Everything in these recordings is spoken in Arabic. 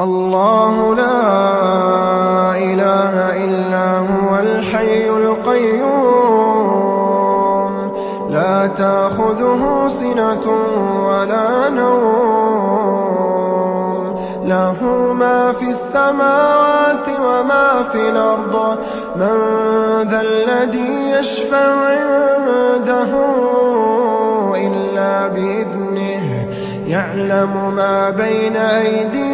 اللَّهُ لَا إِلَٰهَ إِلَّا هُوَ الْحَيُّ الْقَيُّومُ. لَا تَأْخُذُهُ سِنَةٌ وَلَا نَوْمٌ. لَّهُ مَا فِي السَّمَاوَاتِ وَمَا فِي الْأَرْضِ. مَن ذَا الَّذِي يَشْفَعُ عِندَهُ إِلَّا بِإِذْنِهِ. يَعْلَمُ مَا بَيْنَ أَيْدِيهِمْ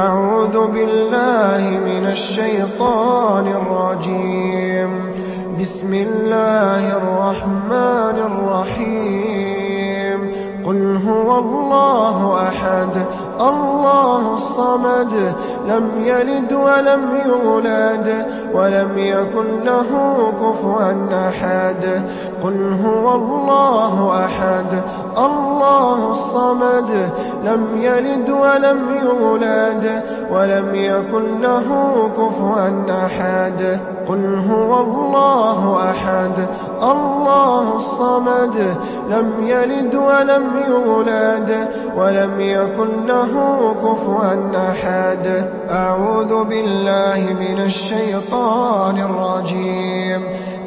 أَعُوذُ بِاللَّهِ مِنَ الشَّيْطَانِ الرَّجِيمِ. بِسْمِ اللَّهِ الرَّحْمَٰنِ الرَّحِيمِ. قُلْ هُوَ اللَّهُ أَحَدٌ اللَّهُ الصَّمَدُ لَمْ يَلِدْ وَلَمْ يُولَدْ وَلَمْ يَكُن لَّهُ كُفُوًا أَحَدٌ. قُلْ هُوَ اللَّهُ أَحَدٌ اللَّهُ الصَّمَدُ لَمْ يَلِدْ وَلَمْ يُولَدْ وَلَمْ يَكُن لَّهُ كُفُوًا أَحَدٌ. قُلْ هُوَ اللَّهُ أَحَدٌ اللَّهُ الصَّمَدُ لَمْ يَلِدْ وَلَمْ يُولَدْ وَلَمْ يَكُن لَّهُ كُفُوًا أَحَدٌ. أَعُوذُ بِاللَّهِ مِنَ الشَّيْطَانِ الرَّجِيمِ.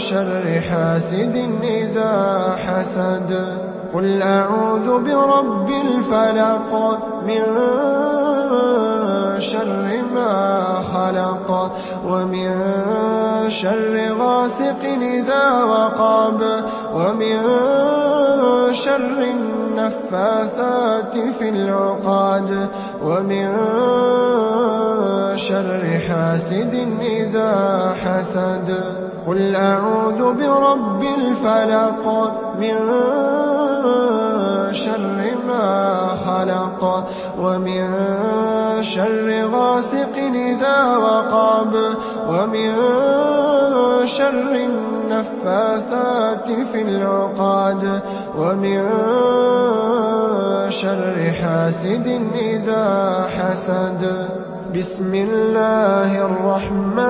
شَرِّ حَاسِدٍ إِذَا حَسَدَ. قُلْ أَعُوذُ بِرَبِّ الْفَلَقِ مِن شَرِّ مَا خَلَقَ وَمِن شَرِّ غَاسِقٍ إِذَا وَقَبَ وَمِن شَرِّ النَّفَّاثَاتِ فِي الْعُقَدِ وَمِن شَرِّ حَاسِدٍ إِذَا حَسَدَ. قُلْ أَعُوذُ بِرَبِّ الْفَلَقِ مِن شَرِّ مَا خَلَقَ وَمِن شَرِّ غَاسِقٍ إِذَا وَقَبَ وَمِن شَرِّ النَّفَّاثَاتِ فِي الْعُقَدِ وَمِن شَرِّ حَاسِدٍ إِذَا حَسَدَ بِسْمِ اللَّهِ الرَّحْمَٰنِ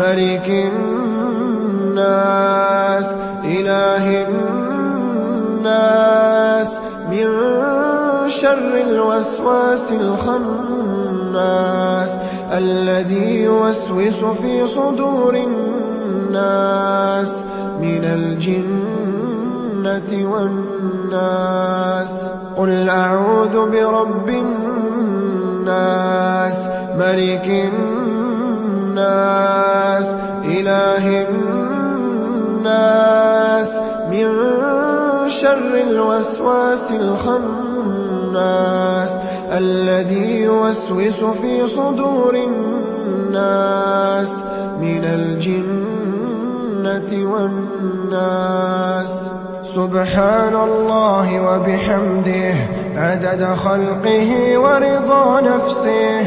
مَلِكِ النَّاسِ إِلَٰهِ النَّاسِ مِن شَرِّ الْوَسْوَاسِ الْخَنَّاسِ الَّذِي يُوَسْوِسُ فِي صُدُورِ النَّاسِ مِنَ الْجِنَّةِ وَالنَّاسِ. قُلْ أَعُوذُ بِرَبِّ النَّاسِ مَلِكِ النَّاسِ إِلَٰهِ النَّاسِ مِن شَرِّ الْوَسْوَاسِ الْخَنَّاسِ الَّذِي يُوَسْوِسُ فِي صُدُورِ النَّاسِ مِنَ الْجِنَّةِ وَالنَّاسِ. سُبْحَانَ اللَّهِ وَبِحَمْدِهِ عَدَدَ خَلْقِهِ وَرِضَا نَفْسِهِ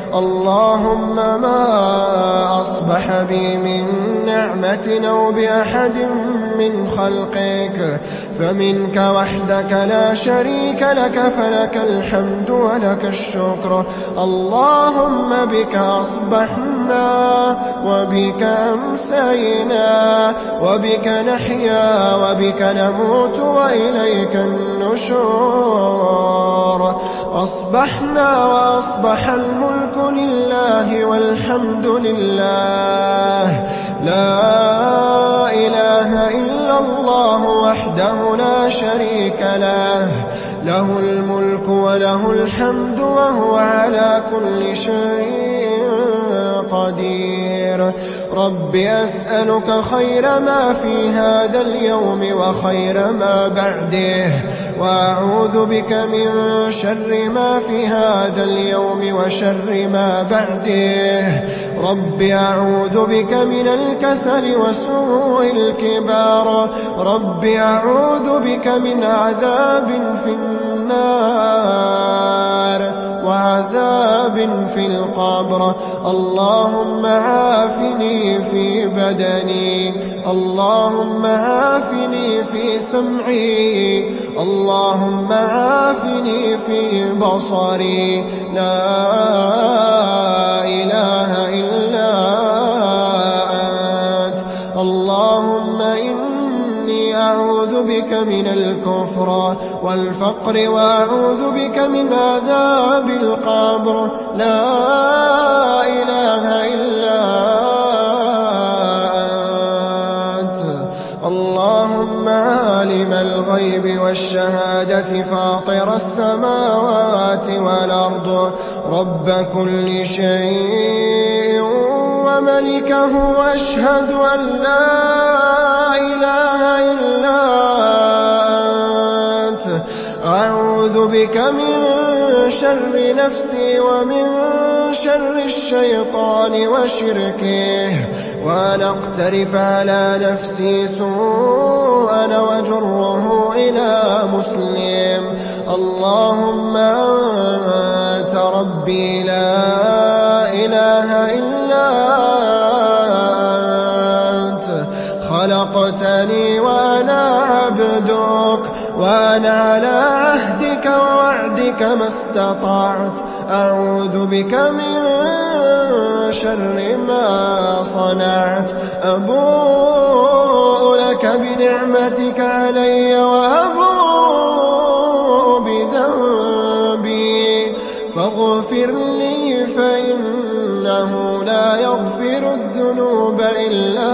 اللهم ما أصبح بي من نعمة أو بأحد من خلقك فمنك وحدك لا شريك لك فلك الحمد ولك الشكر. اللهم بك أصبحنا وبك أمسينا وبك نحيا وبك نموت وإليك النشور. أصبحنا وأصبح الملك لله والحمد لله. لا إله إلا الله وحده لا شريك له. له الملك وله الحمد وهو على كل شيء قدير. رب أسألك خير ما في هذا اليوم وخير ما بعده. وأعوذ بك من شر ما في هذا اليوم وشر ما بعده. رب أعوذ بك من الكسل وسوء الكبار. رب أعوذ بك من عذاب في النار. وعذاب في القبر. اللهم عافني في بدني. اللهم عافني في سمعي. اللهم عافني في بصري. لا إله إلا أنت. اللهم بك من الكفر والفقر وأعوذ بك من عذاب القبر. لا إله إلا أنت. اللهم عالم الغيب والشهادة فاطر السماوات والأرض. رب كل شيء وملكه أشهد أن لا أعوذ بك من شر نفسي ومن شر الشيطان وشركه وأن أقترف على نفسي سوءا وجره إلى مسلم. اللهم أنت ربي لا إله إلا أنت. خلقتني وأنا عبدك وأنا على عهدك ووعدك ما استطعت. أعوذ بك من شر ما صنعت. أبوء لك بنعمتك علي وأبوء بذنبي. فاغفر لي فإنه لا يغفر الذنوب إلا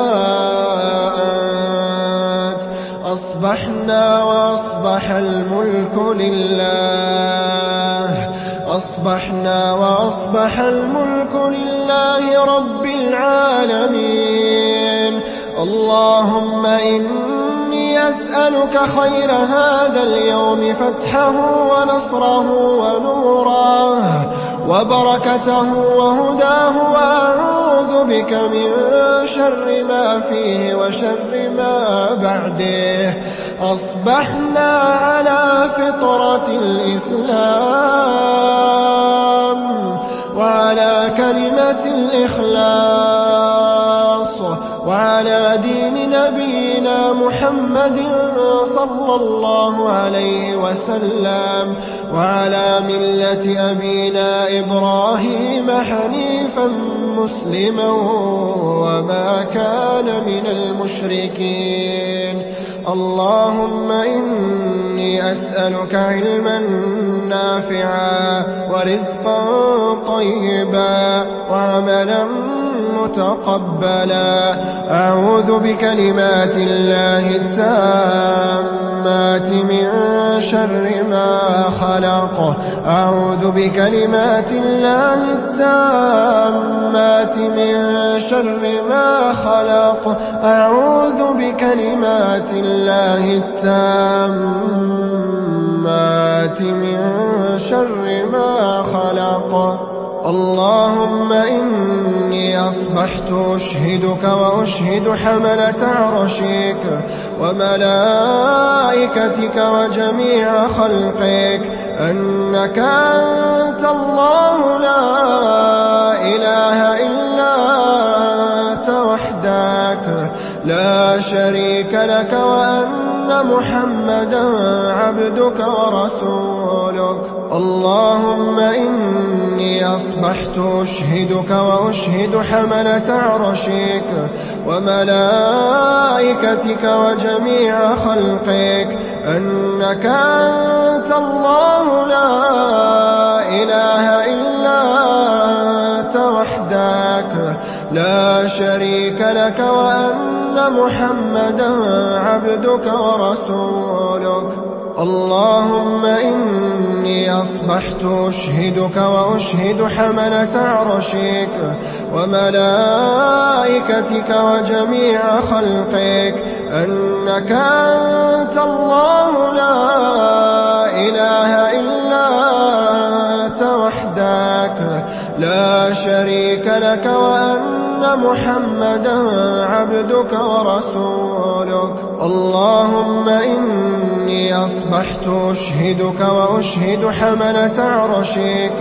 أنت. أصبحنا وأصبح الملك لله. أصبحنا وأصبح الملك لله رب العالمين. اللهم إني أسألك خير هذا اليوم فتحه ونصره ونوره وبركته وهداه. وأعوذ بك من شر ما فيه وشر ما بعده. أصبحنا على فطرة الإسلام. صلى الله عليه وسلم وعلى ملة أبينا إبراهيم حنيفا مسلما وما كان من المشركين. اللهم إني أسألك علما نافعا ورزقا طيبا وعملا متقبلا. أعوذ بكلمات الله التامات من شر ما خلق. أعوذ بكلمات الله التامات من شر ما خلق. أعوذ بكلمات الله التامات من شر ما خلق. اللهم إني أصبحت أشهدك وأشهد حملة عرشك وملائكتك وجميع خلقك. أنك أنت الله لا إله إلا أنت وحدك. لا شريك لك وأن محمدا عبدك ورسولك. اللهم إني أصبحت أشهدك وأشهد حملة عرشك وملائكتك وجميع خلقك أنك أنت الله لا إله إلا أنت وحدك لا شريك لك وأن محمدا عبدك ورسولك اللهم إني أصبحت أشهدك وأشهد حملة عرشك وملائكتك وجميع خلقك. أنك أنت الله لا إله إلا أنت وحدك. لا شريك لك وأن محمدا عبدك ورسولك. اللهم إني أصبحت أشهدك وأشهد حملة عرشك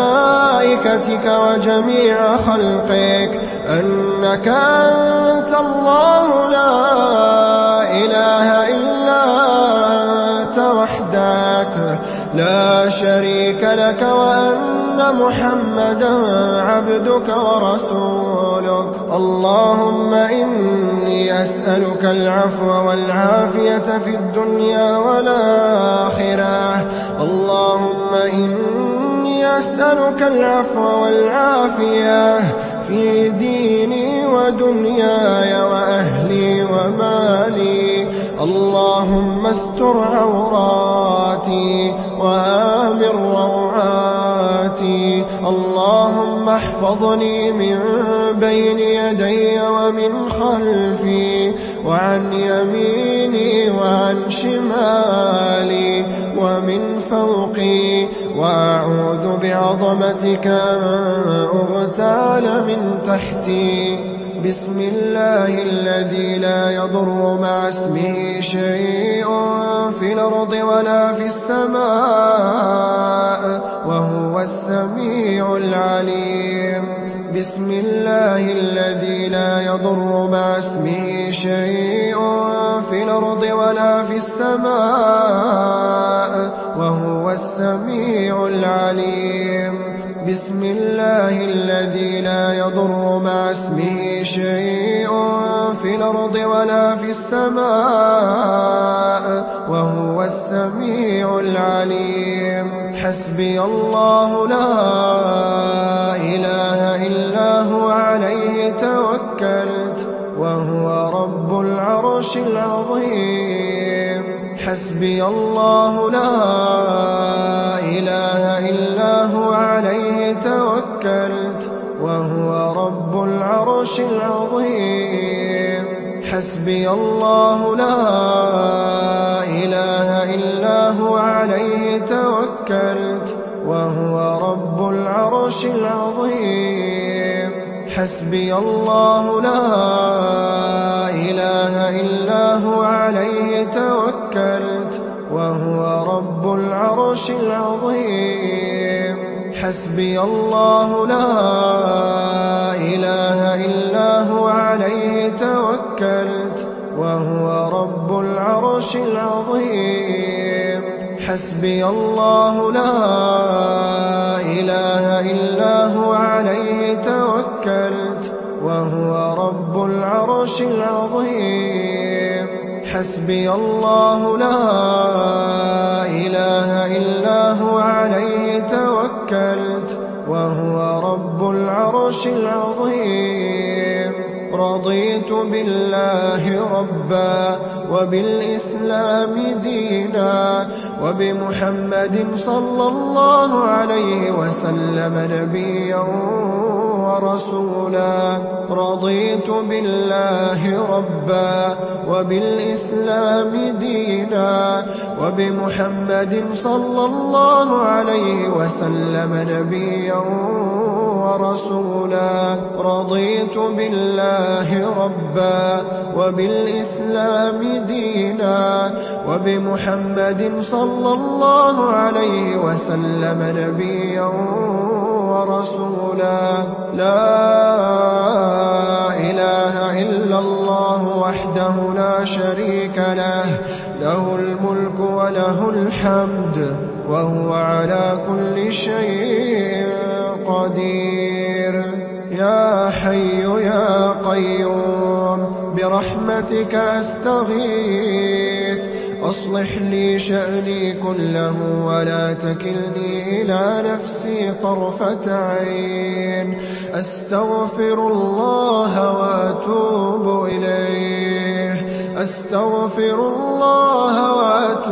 وملائكتك وجميع خلقك أنك أنت الله لا إله إلا أنت وحدك لا شريك لك وأن محمدا عبدك ورسولك اللهم إني أسألك العفو والعافية في الدنيا والآخرة. اللهم إني أسألك العفو والعافية في ديني ودنياي وأهلي ومالي. اللهم استر عوراتي وآمن روعاتي. اللهم احفظني من بين يدي ومن خلفي وعن يميني وعن شمالي ومن فوقي. وأعوذ بعظمتك أن أغتال من تحتي. بسم الله الذي لا يضر مع اسمه شيء في الأرض ولا في السماء وهو السميع العليم. بسم الله الذي لا يضر مع اسمه شيء في الأرض ولا في السماء وهو السميع العليم. بسم الله الذي لا يضر مع اسمه شيء في الأرض ولا في السماء وهو السميع العليم. حسبي الله لا إله إلا هو عليه توكلت وهو رب العرش العظيم. حسبي الله لا إله إلا هو عليه توكلت وهو رب العرش العظيم. حسبي الله لا إله إلا هو عليه توكلت وهو رب العرش العظيم. حسبي الله لا إله إلا هو عليه توكلت وهو رب العرش العظيم. حسبي الله لا إله إلا هو عليه توكلت وهو رب العرش العظيم. حسبي الله لا إله إلا هو عليه توكلت وهو رب العرش العظيم. حسبي الله لا إله إلا هو عليه توكلت وهو رب العرش العظيم. رضيت بالله ربا وبالإسلام دينا وبمحمد صلى الله عليه وسلم نبيا ورسولا. رضيت بالله ربا وبالإسلام دينا وبمحمد صلى الله عليه وسلم نبيا ورسولا رضيت بالله ربا وبالإسلام دينا وبمحمد صلى الله عليه وسلم نبيا ورسولا. لا إله إلا الله وحده لا شريك له له الملك وله الحمد وهو على كل شيء يا قيوم برحمتك أستغيث. أصلح لي شأني كله ولا تكلني إلى نفسي طرفة عين. أستغفر الله وأتوب إليه. أستغفر الله وأتوب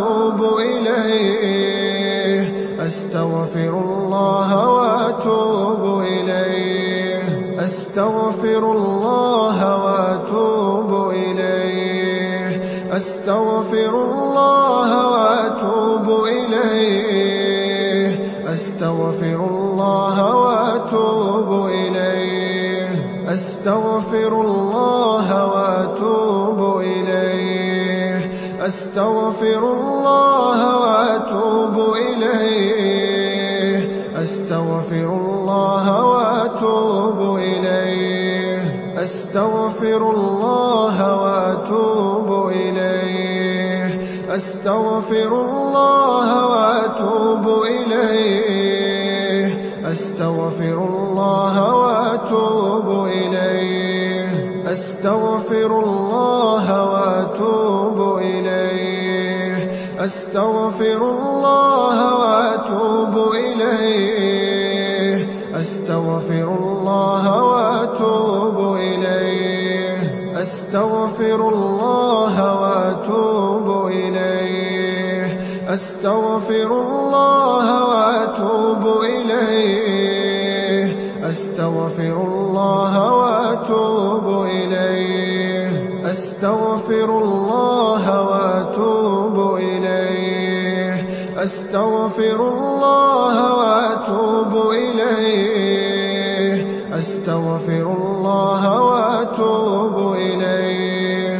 أستغفر الله وأتوب إليه. أستغفر الله وأتوب إليه. أستغفر الله وأتوب إليه.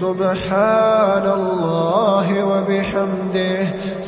سبحان الله وبحمده.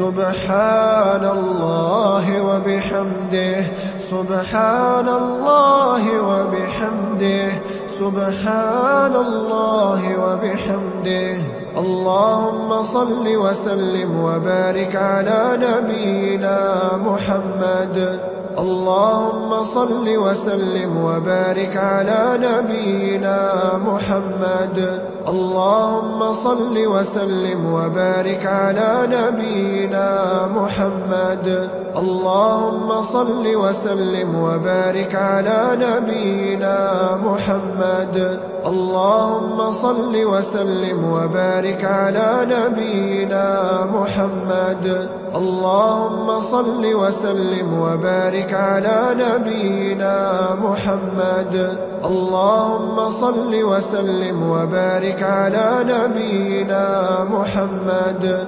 سبحان الله وبحمده سبحان الله وبحمده سبحان الله وبحمده. اللهم صل وسلم وبارك على نبينا محمد. اللهم صل وسلم وبارك على نبينا محمد. اللهم صل وسلم وبارك على نبينا محمد. اللهم صل وسلم وبارك على نبينا محمد. اللهم صل وسلم وبارك على نبينا محمد. اللهم صل وسلم وبارك على نبينا محمد. اللهم صل وسلم وبارك على نبينا محمد.